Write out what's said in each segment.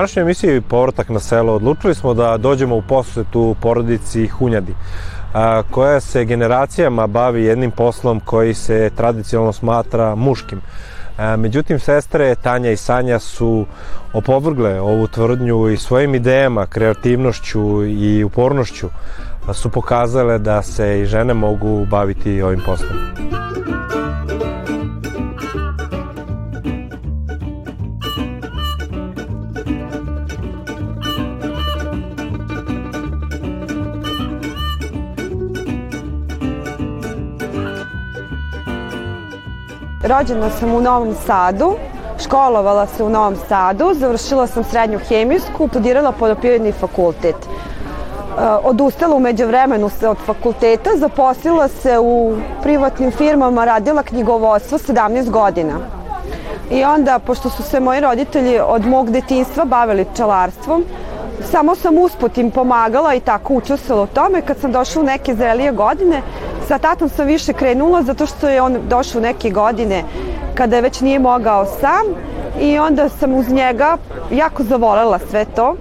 Današnjoj emisiji Povratak na selo odlučili smo da dođemo u posetu porodici Hunjadi koja se generacijama bavi jednim poslom koji se tradicionalno smatra muškim. Međutim, sestre Tanja i Sanja su opovrgle ovu tvrdnju i svojim idejama, kreativnošću i upornošću su pokazale da se i žene mogu baviti ovim poslom. Rođena sam u Novom Sadu, školovala se u Novom Sadu, završila sam srednju hemijsku, studirala poljoprivredni fakultet. E, odustala umeđu vremenu se od fakulteta, zaposlila se u privatnim firmama, radila knjigovodstvo 17 godina. I onda, pošto su se moji roditelji od mog detinstva bavili pčelarstvom, samo sam usput im pomagala i tako učestvala u tome. Kad sam došla u neke zrelije godine, Sa tatom sam više krenula zato što je on došao u neke godine kada je već nije mogao sam i onda sam uz njega jako zavolela sve to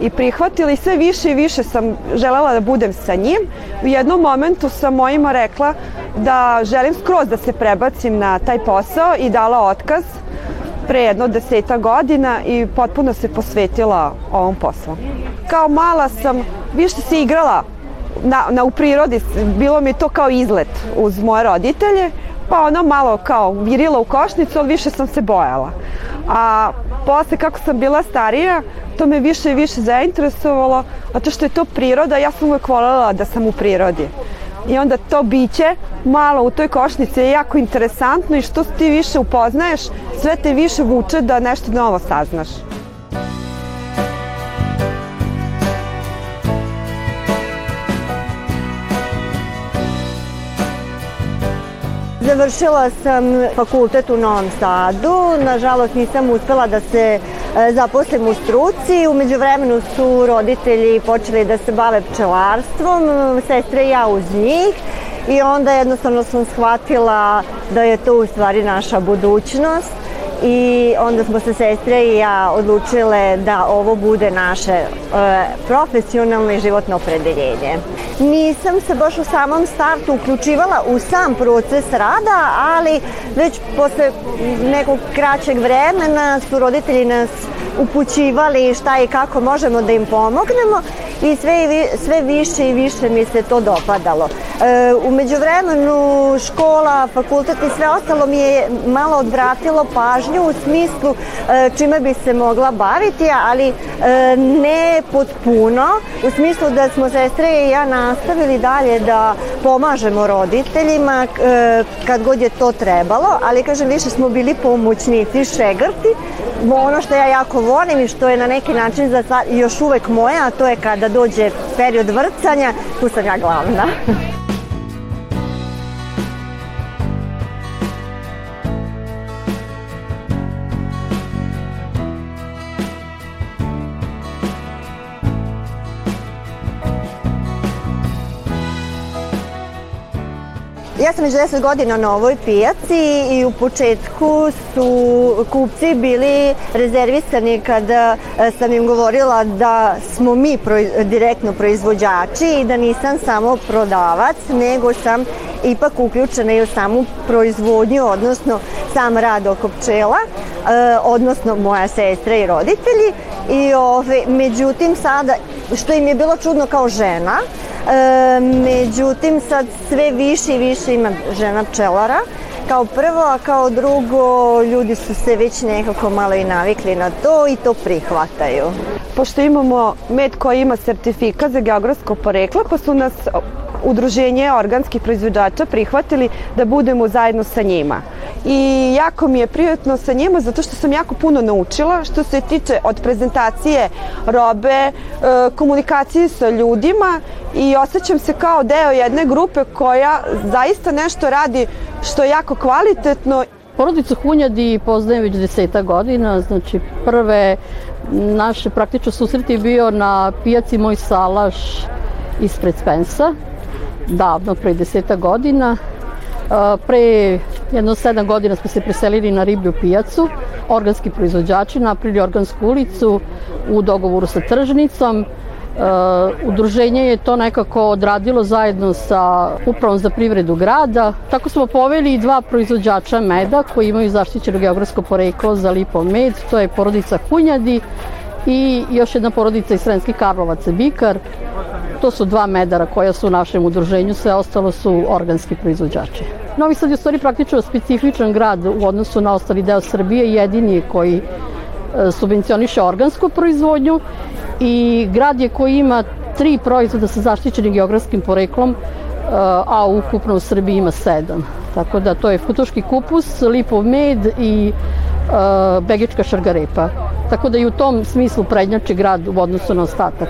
i prihvatila i sve više i više sam želela da budem sa njim. U jednom momentu sam mojima rekla da želim skroz da se prebacim na taj posao i dala otkaz pre jedno deseta godina i potpuno se posvetila ovom poslu. Kao mala sam više se igrala na, na, u prirodi, bilo mi to kao izlet uz moje roditelje, pa ono malo kao virila u košnicu, ali više sam se bojala. A posle kako sam bila starija, to me više i više zainteresovalo, zato što je to priroda, ja sam uvek voljela da sam u prirodi. I onda to biće malo u toj košnici je jako interesantno i što ti više upoznaješ, sve te više vuče da nešto novo saznaš. Završila sam fakultet u Novom Sadu. Nažalost nisam uspela da se e, zaposlim u struci. Umeđu vremenu su roditelji počeli da se bave pčelarstvom, sestre i ja uz njih. I onda jednostavno sam shvatila da je to u stvari naša budućnost i onda smo se sestre i ja odlučile da ovo bude naše e, profesionalno i životno opredeljenje. Nisam se baš u samom startu uključivala u sam proces rada, ali već posle nekog kraćeg vremena su roditelji nas upućivali šta i kako možemo da im pomognemo i sve, sve više i više mi se to dopadalo. E, umeđu vremenu škola, fakultet i sve ostalo mi je malo odvratilo pažnju u smislu e, čime bi se mogla baviti, ali e, ne potpuno, u smislu da smo sestre i ja nastavili dalje da pomažemo roditeljima e, kad god je to trebalo, ali kažem više smo bili pomoćnici, šegrti, ono što ja jako volim i što je na neki način za sad još uvek moja, a to je kada dođe period vrcanja, tu sam ja glavna. Ja sam već 10 godina na ovoj pijaci i u početku su kupci bili rezervisani kada e, sam im govorila da smo mi direktno proizvođači i da nisam samo prodavac, nego sam ipak uključena i u samu proizvodnju, odnosno sam rad oko pčela, e, odnosno moja sestra i roditelji. I ove, međutim sada, što im je bilo čudno kao žena, E, međutim, sad sve više i više ima žena pčelara. Kao prvo, a kao drugo, ljudi su se već nekako malo i navikli na to i to prihvataju. Pošto imamo med koji ima sertifikat za geografsko poreklo, pa su nas udruženje organskih proizvođača prihvatili da budemo zajedno sa njima. I jako mi je prijatno sa njima zato što sam jako puno naučila što se tiče od prezentacije robe, e, komunikacije sa ljudima i osjećam se kao deo jedne grupe koja zaista nešto radi što je jako kvalitetno. Porodicu Hunjadi poznajem već deseta godina, znači prve naše praktično susret je bio na pijaci Moj Salaš ispred Spensa davno, pre deseta godina. Pre jedno sedam godina smo se preselili na riblju pijacu organski proizvođači napravili organsku ulicu u dogovoru sa tržnicom. Uh, udruženje je to nekako odradilo zajedno sa upravom za privredu grada. Tako smo poveli i dva proizvođača meda koji imaju zaštićeno geografsko poreklo za lipov med. To je porodica Kunjadi i još jedna porodica iz Srenskih Karlovaca Bikar. To su dva medara koja su u našem udruženju, sve ostalo su organski proizvođači. Novi Sad je u stvari praktično specifičan grad u odnosu na ostali deo Srbije, jedini koji e, subvencioniše organsku proizvodnju i grad je koji ima tri proizvoda sa zaštićenim geografskim poreklom, e, a ukupno u Srbiji ima sedam. Tako da to je futoški kupus, lipov med i e, begička šargarepa. Tako da i u tom smislu prednjači grad u odnosu na ostatak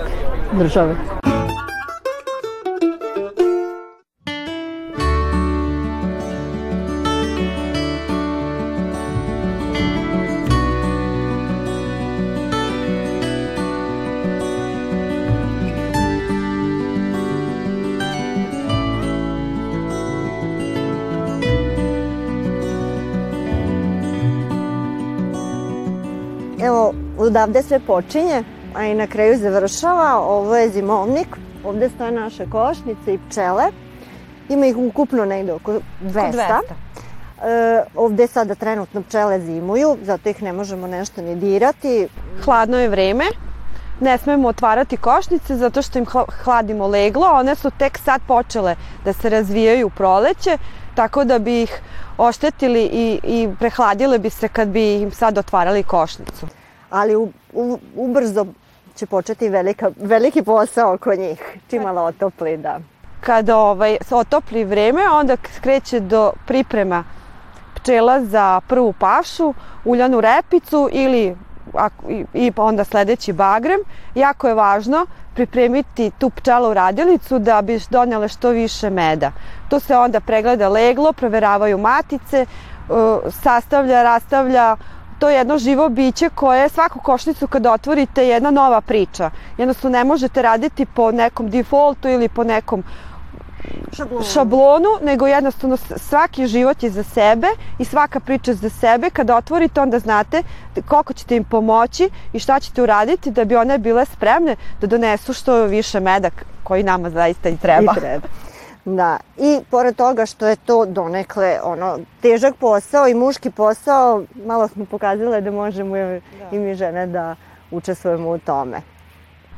države. Odavde sve počinje, a i na kraju završava. Ovo je zimovnik. Ovde stoje naše košnice i pčele. Ima ih ukupno negde oko 200. 200. E, ovde sada trenutno pčele zimuju, zato ih ne možemo nešto ni dirati. Hladno je vreme, ne smemo otvarati košnice zato što im hla- hladimo leglo. One su tek sad počele da se razvijaju u proleće, tako da bi ih oštetili i, i prehladile bi se kad bi im sad otvarali košnicu. Ali u, u, ubrzo će početi velika, veliki posao oko njih. Čim malo otopli, da. Kada ovaj, se otopli vreme, onda kreće do priprema pčela za prvu pašu, uljanu repicu ili i, onda sledeći bagrem. Jako je važno pripremiti tu pčelu radilicu da bi donele što više meda. Tu se onda pregleda leglo, proveravaju matice, uh, sastavlja, rastavlja, to je jedno živo biće koje svaku košnicu kad otvorite je jedna nova priča. Jednostavno ne možete raditi po nekom defaultu ili po nekom Šablon. šablonu, nego jednostavno svaki život je za sebe i svaka priča je za sebe. Kada otvorite onda znate koliko ćete im pomoći i šta ćete uraditi da bi one bile spremne da donesu što više medak koji nama zaista i treba. I treba. Da, i pored toga što je to donekle ono, težak posao i muški posao, malo smo pokazale da možemo i, i mi žene da učestvujemo u tome.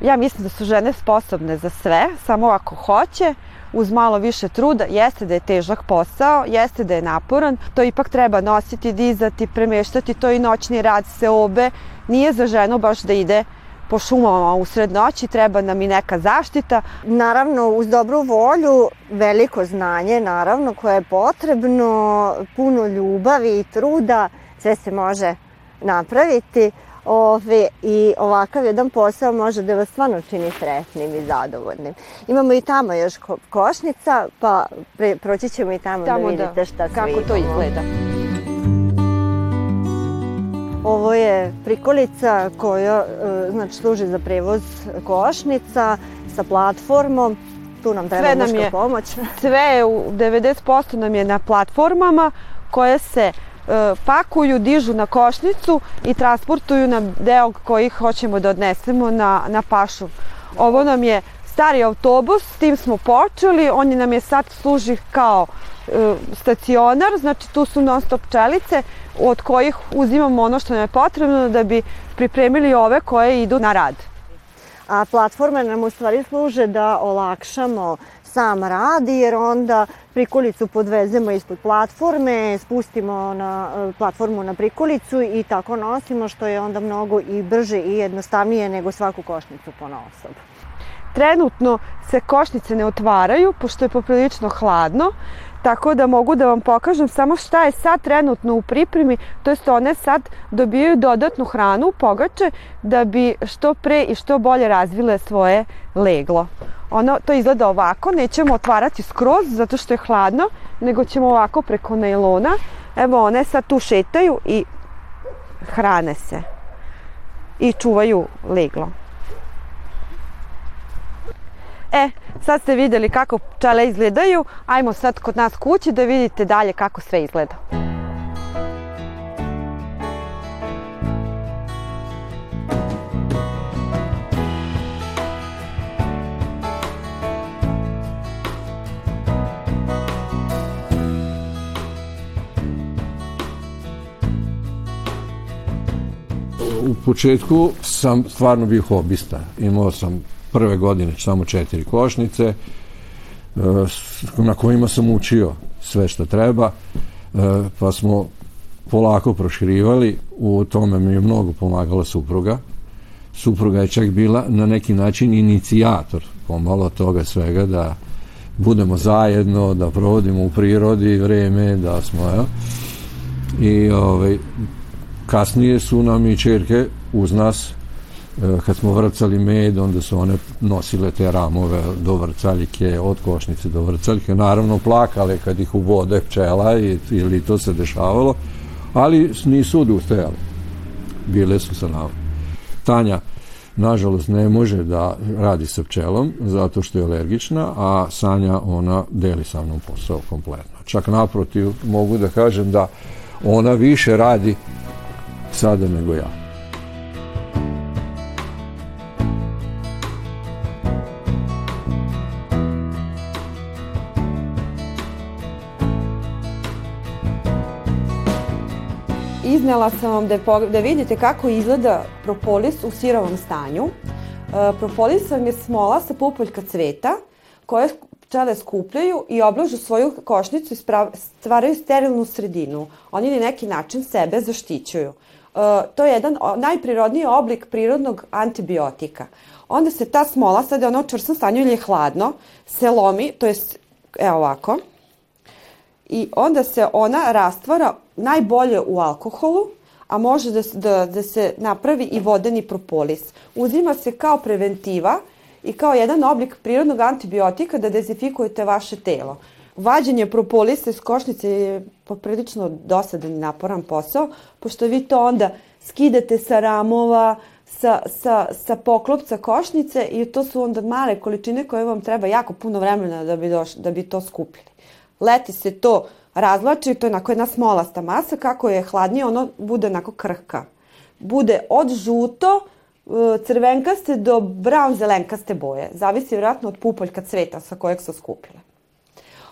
Ja mislim da su žene sposobne za sve, samo ako hoće, uz malo više truda, jeste da je težak posao, jeste da je naporan, to ipak treba nositi, dizati, premeštati, to i noćni rad seobe, nije za ženu baš da ide po šumama usred noći, treba nam i neka zaštita. Naravno, uz dobru volju, veliko znanje, naravno, koje je potrebno, puno ljubavi i truda, sve se može napraviti. Ove, I ovakav jedan posao može da vas stvarno čini sretnim i zadovoljnim. Imamo i tamo još ko košnica, pa pre, proći ćemo i tamo, da Tamo vidite šta sve kako to imamo. izgleda. Ovo je prikolica koja e, znači, služi za prevoz košnica sa platformom. Tu nam treba Sve nam muška je- pomoć. Sve je u 90% nam je na platformama koje se e, pakuju, dižu na košnicu i transportuju na deo koji hoćemo da odnesemo na, na pašu. Ovo nam je stari autobus, s tim smo počeli, on je nam je sad služi kao e, stacionar, znači tu su non stop pčelice od kojih uzimamo ono što nam je potrebno da bi pripremili ove koje idu na rad. A platforme nam u stvari služe da olakšamo sam rad jer onda prikolicu podvezemo ispod platforme, spustimo na e, platformu na prikolicu i tako nosimo što je onda mnogo i brže i jednostavnije nego svaku košnicu po osob. Trenutno se košnice ne otvaraju, pošto je poprilično hladno, tako da mogu da vam pokažem samo šta je sad trenutno u pripremi, to jest one sad dobijaju dodatnu hranu, pogače, da bi što pre i što bolje razvile svoje leglo. Ono, to izgleda ovako, nećemo otvarati skroz zato što je hladno, nego ćemo ovako preko najlona. Evo one sad tu šetaju i hrane se i čuvaju leglo. E, sad ste videli kako pčele izgledaju, ajmo sad kod nas kući da vidite dalje kako sve izgleda. U početku sam stvarno bio hobista. Imao sam prve godine samo četiri košnice e, na kojima sam učio sve što treba e, pa smo polako proširivali u tome mi je mnogo pomagala supruga supruga je čak bila na neki način inicijator pomalo toga svega da budemo zajedno, da provodimo u prirodi vreme, da smo, ja. I ovaj, kasnije su nam i čerke uz nas kad smo vrcali med, onda su one nosile te ramove do vrcaljke, od košnice do vrcaljke, naravno plakale kad ih ubode pčela i, ili to se dešavalo, ali nisu odustajali. Bile su sa nama. Tanja, nažalost, ne može da radi sa pčelom zato što je alergična, a Sanja, ona deli sa mnom posao kompletno. Čak naprotiv, mogu da kažem da ona više radi sada nego ja. Iznela sam vam da, da vidite kako izgleda propolis u sirovom stanju. E, propolis vam je smola sa pupoljka cveta koje pčele skupljaju i oblažu svoju košnicu i stvaraju sterilnu sredinu. Oni na neki način sebe zaštićuju. E, to je jedan najprirodniji oblik prirodnog antibiotika. Onda se ta smola, sada je ona u čvrstom stanju ili je hladno, se lomi, to je evo ovako, i onda se ona rastvara najbolje u alkoholu, a može da, da, da se napravi i vodeni propolis. Uzima se kao preventiva i kao jedan oblik prirodnog antibiotika da dezinfikujete vaše telo. Vađenje propolisa iz košnice je poprilično dosadan i naporan posao, pošto vi to onda skidate sa ramova, sa, sa, sa poklopca košnice i to su onda male količine koje vam treba jako puno vremena da bi, doš, da bi to skupili. Leti se to razlači, to je onako jedna smolasta masa, kako je hladnije, ono bude onako krhka. Bude od žuto, e, crvenkaste do brown zelenkaste boje. Zavisi vjerojatno od pupoljka cveta sa kojeg su skupile.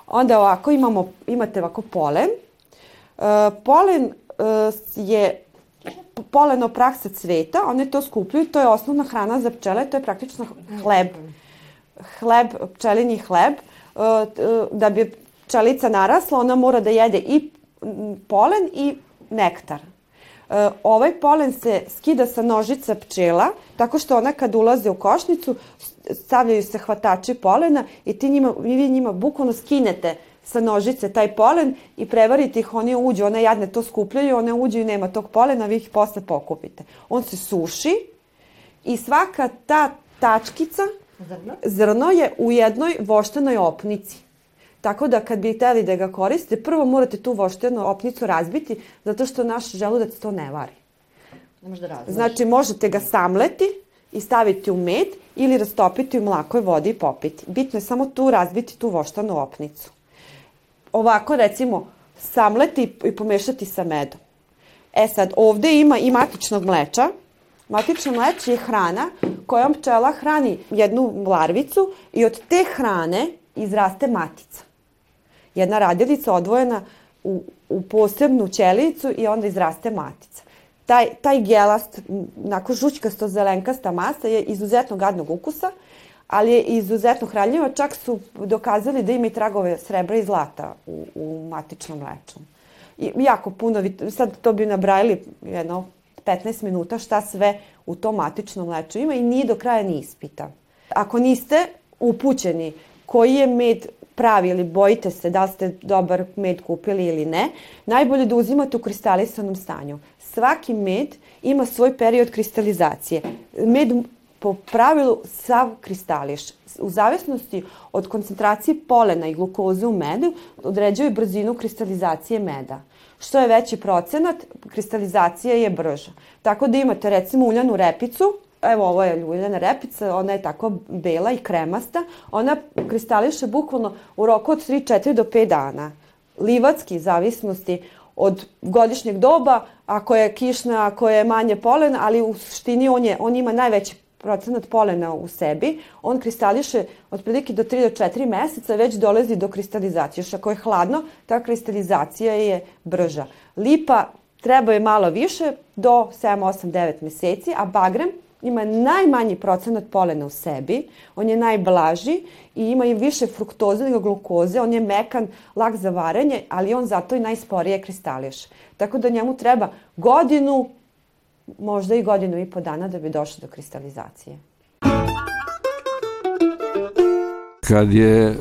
Onda ovako imamo, imate ovako polen. E, polen e, je poleno praksa cveta, one to skupljaju, to je osnovna hrana za pčele, to je praktično hleb. Hleb, pčelinji hleb, da bi pčelica narasla, ona mora da jede i polen i nektar. E, ovaj polen se skida sa nožica pčela, tako što ona kad ulaze u košnicu, stavljaju se hvatači polena i ti njima, vi njima bukvalno skinete sa nožice taj polen i prevarite ih, oni uđu, one jadne to skupljaju, one uđu i nema tog polena, vi ih posle pokupite. On se suši i svaka ta tačkica, zrno, zrno je u jednoj voštenoj opnici. Tako da kad bi hteli da ga koriste, prvo morate tu voštenu opnicu razbiti, zato što naš želudac to ne vari. Ne može da razlaži. Znači, možete ga samleti i staviti u med ili rastopiti u mlakoj vodi i popiti. Bitno je samo tu razbiti tu voštanu opnicu. Ovako, recimo, samleti i pomešati sa medom. E sad, ovde ima i matičnog mleča. Matično mleče je hrana kojom pčela hrani jednu larvicu i od te hrane izraste matica jedna radilica odvojena u, u posebnu ćelicu i onda izraste matica. Taj, taj gelast, onako žućkasto zelenkasta masa je izuzetno gadnog ukusa, ali je izuzetno hranljiva. Čak su dokazali da ima i tragove srebra i zlata u, u matičnom mlečnom. I jako puno, sad to bi nabrajali jedno 15 minuta šta sve u tom matičnom mleču ima i nije do kraja ni ispita. Ako niste upućeni koji je med pravi ili bojite se da ste dobar med kupili ili ne, najbolje da uzimate u kristalisanom stanju. Svaki med ima svoj period kristalizacije. Med po pravilu sav kristališ. U zavisnosti od koncentracije polena i glukoze u medu određuje brzinu kristalizacije meda. Što je veći procenat, kristalizacija je brža. Tako da imate recimo uljanu repicu, Evo, ovo je ljuljana repica, ona je tako bela i kremasta. Ona kristališe bukvalno u roku od 3-4 do 5 dana. Livatski, zavisnosti od godišnjeg doba, ako je kišna, ako je manje polen, ali u suštini on, je, on ima najveći procenat polena u sebi, on kristališe otprilike do 3 do 4 meseca već dolazi do kristalizacije. Još ako je hladno, ta kristalizacija je brža. Lipa treba je malo više, do 7, 8, 9 meseci, a bagrem ima najmanji procenat polena u sebi, on je najblaži i ima i više fruktoze nego glukoze, on je mekan, lak za varenje, ali on zato i najsporije kristališ. Tako da njemu treba godinu, možda i godinu i po dana da bi došlo do kristalizacije. kad je e,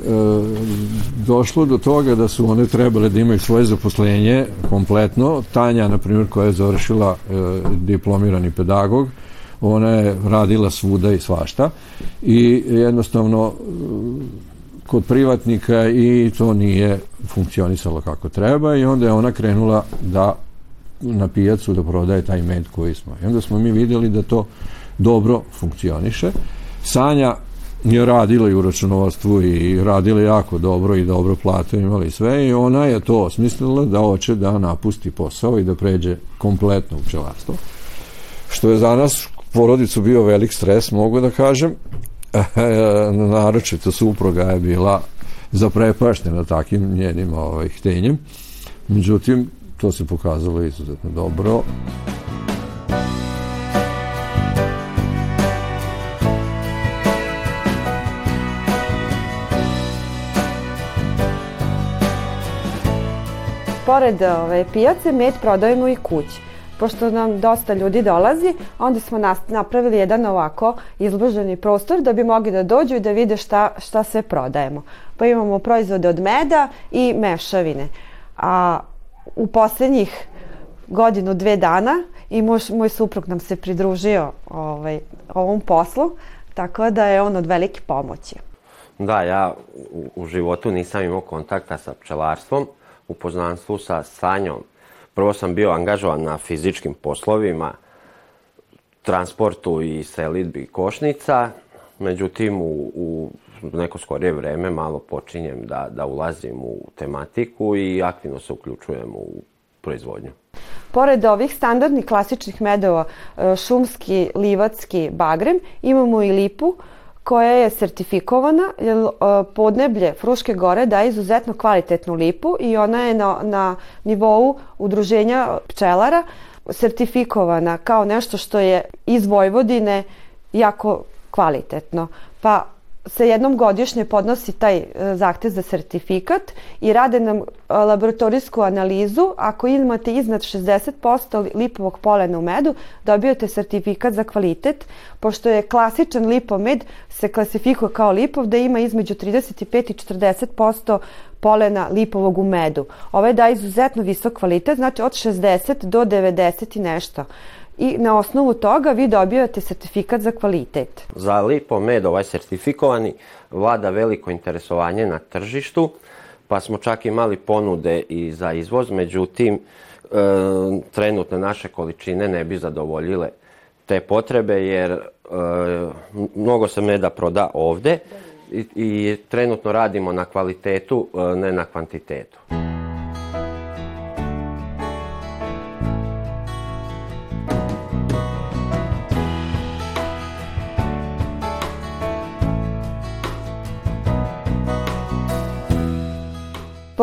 došlo do toga da su one trebale da imaju svoje zaposlenje kompletno, Tanja, na primjer, koja je završila e, diplomirani pedagog, ona je radila svuda i svašta i jednostavno e, kod privatnika i to nije funkcionisalo kako treba i onda je ona krenula da na pijacu da prodaje taj med koji smo. I onda smo mi vidjeli da to dobro funkcioniše. Sanja je radila i u računovodstvu i radila jako dobro i dobro platu imali sve i ona je to osmislila da hoće da napusti posao i da pređe kompletno u pčelarstvo. Što je za nas porodicu bio velik stres, mogu da kažem. Naročito supruga je bila zaprepaštena takim njenim ovaj, htenjem. Međutim, to se pokazalo izuzetno dobro. pored ove pijace med prodajemo i kući. Pošto nam dosta ljudi dolazi, onda smo napravili jedan ovako izloženi prostor da bi mogli da dođu i da vide šta, šta sve prodajemo. Pa imamo proizvode od meda i mešavine. A u poslednjih godinu, dve dana i moj, moj suprug nam se pridružio ovaj, ovom poslu, tako da je on od velike pomoći. Da, ja u, u životu nisam imao kontakta sa pčelarstvom, u poznanstvu sa Sanjom. Prvo sam bio angažovan na fizičkim poslovima, transportu i selitbi košnica, međutim u, u neko skorije vreme malo počinjem da, da ulazim u tematiku i aktivno se uključujem u proizvodnju. Pored ovih standardnih klasičnih medova, e, šumski, livatski, bagrem, imamo i lipu, koja je sertifikovana, jer uh, podneblje Fruške gore daje izuzetno kvalitetnu lipu i ona je na, na nivou udruženja pčelara sertifikovana kao nešto što je iz Vojvodine jako kvalitetno. Pa se jednom godišnje podnosi taj e, zahtev za sertifikat i rade nam e, laboratorijsku analizu. Ako imate iznad 60% lipovog polena u medu, dobijete sertifikat za kvalitet, pošto je klasičan lipomed se klasifikuje kao lipov da ima između 35 i 40% polena lipovog u medu. Ovaj daje izuzetno visok kvalitet, znači od 60 do 90 i nešto i na osnovu toga vi dobijate sertifikat za kvalitet. Za Lipo med ovaj sertifikovani vlada veliko interesovanje na tržištu, pa smo čak imali ponude i za izvoz, međutim e, trenutne naše količine ne bi zadovoljile te potrebe jer e, mnogo se meda proda ovde i, i trenutno radimo na kvalitetu, e, ne na kvantitetu.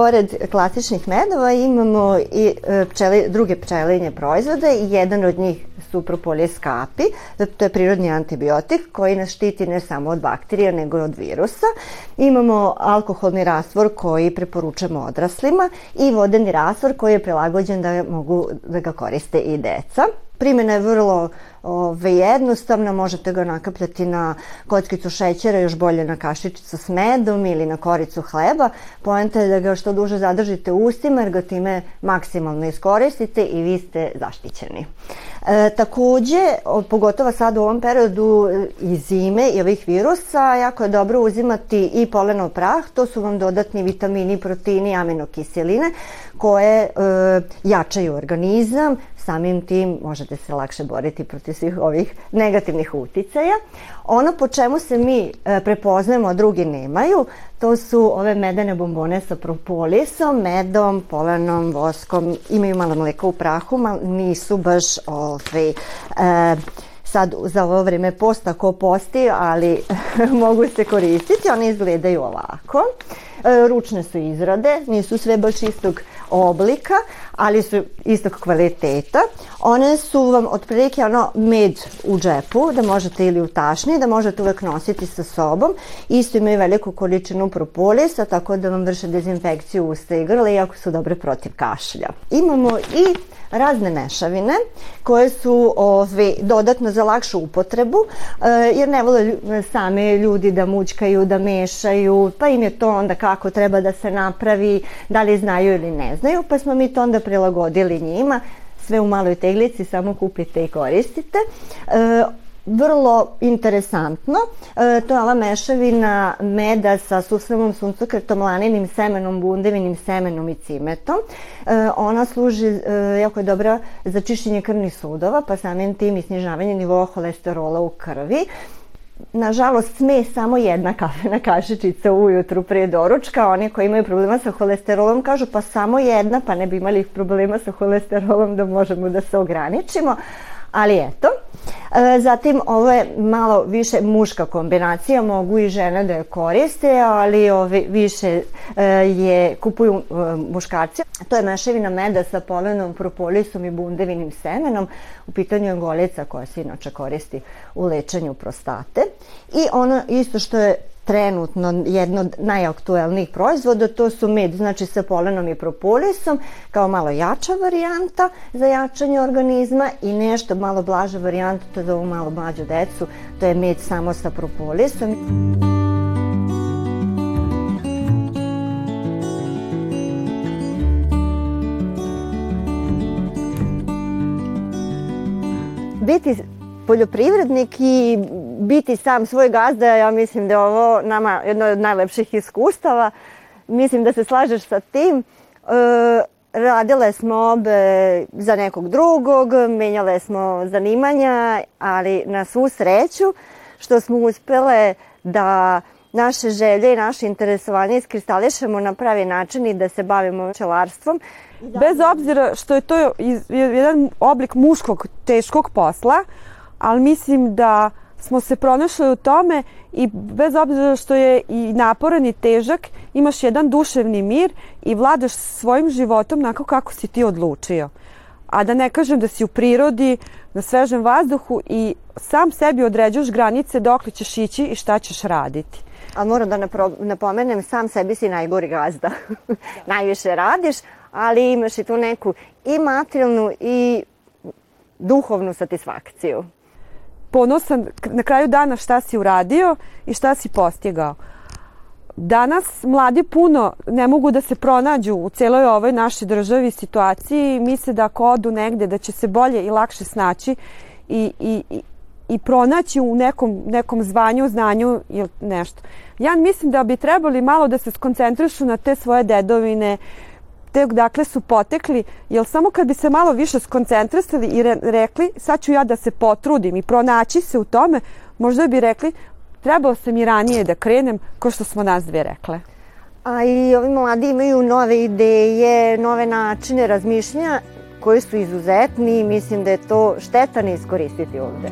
Pored klasičnih medova imamo i e, pčeli, druge pčelinje proizvode i jedan od njih su propolis kapi, to je prirodni antibiotik koji nas štiti ne samo od bakterija nego i od virusa. Imamo alkoholni rastvor koji preporučamo odraslima i vodeni rastvor koji je prilagođen da mogu da ga koriste i deca. Primjena je vrlo ove, jednostavna, možete ga nakapljati na kockicu šećera, još bolje na kašičicu s medom ili na koricu hleba. Poenta je da ga što duže zadržite u ustima jer ga time maksimalno iskoristite i vi ste zaštićeni. E, takođe, pogotovo sad u ovom periodu e, i zime i ovih virusa, jako je dobro uzimati i polenov prah, to su vam dodatni vitamini, proteini, aminokiseline koje e, jačaju organizam, samim tim možete se lakše boriti protiv svih ovih negativnih uticaja. Ono po čemu se mi e, prepoznajemo, a drugi nemaju, to su ove medene bombone sa propolisom, medom, polenom, voskom, imaju malo mleka u prahu, ma nisu baš ove, e, sad za ovo vreme posta ko posti, ali mogu se koristiti. One izgledaju ovako. E, ručne su izrade, nisu sve baš istog oblika, ali su istog kvaliteta. One su vam otprilike ono med u džepu, da možete ili u tašni, da možete uvek nositi sa sobom. Isto imaju veliku količinu propolisa, tako da vam vrše dezinfekciju usta i grla, iako su dobre protiv kašlja. Imamo i razne mešavine koje su ove, dodatno za lakšu upotrebu, e, jer ne vole same ljudi da mućkaju, da mešaju, pa im je to onda kako treba da se napravi, da li znaju ili ne znaju, pa smo mi to onda prilagodili njima sve u maloj teglici, samo kupite i koristite. E, vrlo interesantno. E, to je ova mešavina meda sa susremom suncokretom, laninim semenom, bundevinim semenom i cimetom. E, ona služi, e, jako je dobra za čišćenje krvnih sudova, pa samim tim i snižavanje nivoa holesterola u krvi. Nažalost, sme samo jedna kafena kašičica ujutru prije doručka. Oni koji imaju problema sa holesterolom kažu pa samo jedna, pa ne bi imali problema sa holesterolom da možemo da se ograničimo ali eto. E, zatim ovo je malo više muška kombinacija, mogu i žene da je koriste, ali ove više e, je kupuju e, muškarci. To je mešavina meda sa polenom, propolisom i bundevinim semenom. U pitanju je golica koja se inače koristi u lečenju prostate. I ono isto što je trenutno jedno od najaktuelnijih proizvoda, to su med, znači sa polenom i propolisom, kao malo jača varijanta za jačanje organizma i nešto malo blaža varijanta, to je za ovu malo mlađu decu, to je med samo sa propolisom. Biti poljoprivrednik i biti sam svoj gazda, ja mislim da je ovo nama jedno od najlepših iskustava. Mislim da se slažeš sa tim. E, radile smo obe za nekog drugog, menjale smo zanimanja, ali na svu sreću što smo uspele da naše želje i naše interesovanje iskristališemo na pravi način i da se bavimo pčelarstvom. Bez obzira što je to jedan oblik muškog teškog posla, ali mislim da smo se pronašli u tome i bez obzira što je i naporan i težak, imaš jedan duševni mir i vladaš svojim životom onako kako si ti odlučio. A da ne kažem da si u prirodi, na svežem vazduhu i sam sebi određuješ granice dok li ćeš ići i šta ćeš raditi. A moram da napomenem, sam sebi si najgori gazda. Najviše radiš, ali imaš i tu neku i materijalnu i duhovnu satisfakciju ponosan na kraju dana šta si uradio i šta si postigao. Danas mladi puno ne mogu da se pronađu u celoj ovoj našoj državi situaciji i misle da ako odu negde da će se bolje i lakše snaći i, i, i, pronaći u nekom, nekom zvanju, znanju ili nešto. Ja mislim da bi trebali malo da se skoncentrišu na te svoje dedovine, te dakle su potekli, jer samo kad bi se malo više skoncentrisali i re, rekli sad ću ja da se potrudim i pronaći se u tome, možda bi rekli trebalo se mi ranije da krenem, ko što smo nas dve rekle. A i ovi mladi imaju nove ideje, nove načine razmišljanja koji su izuzetni i mislim da je to šteta ne iskoristiti ovde.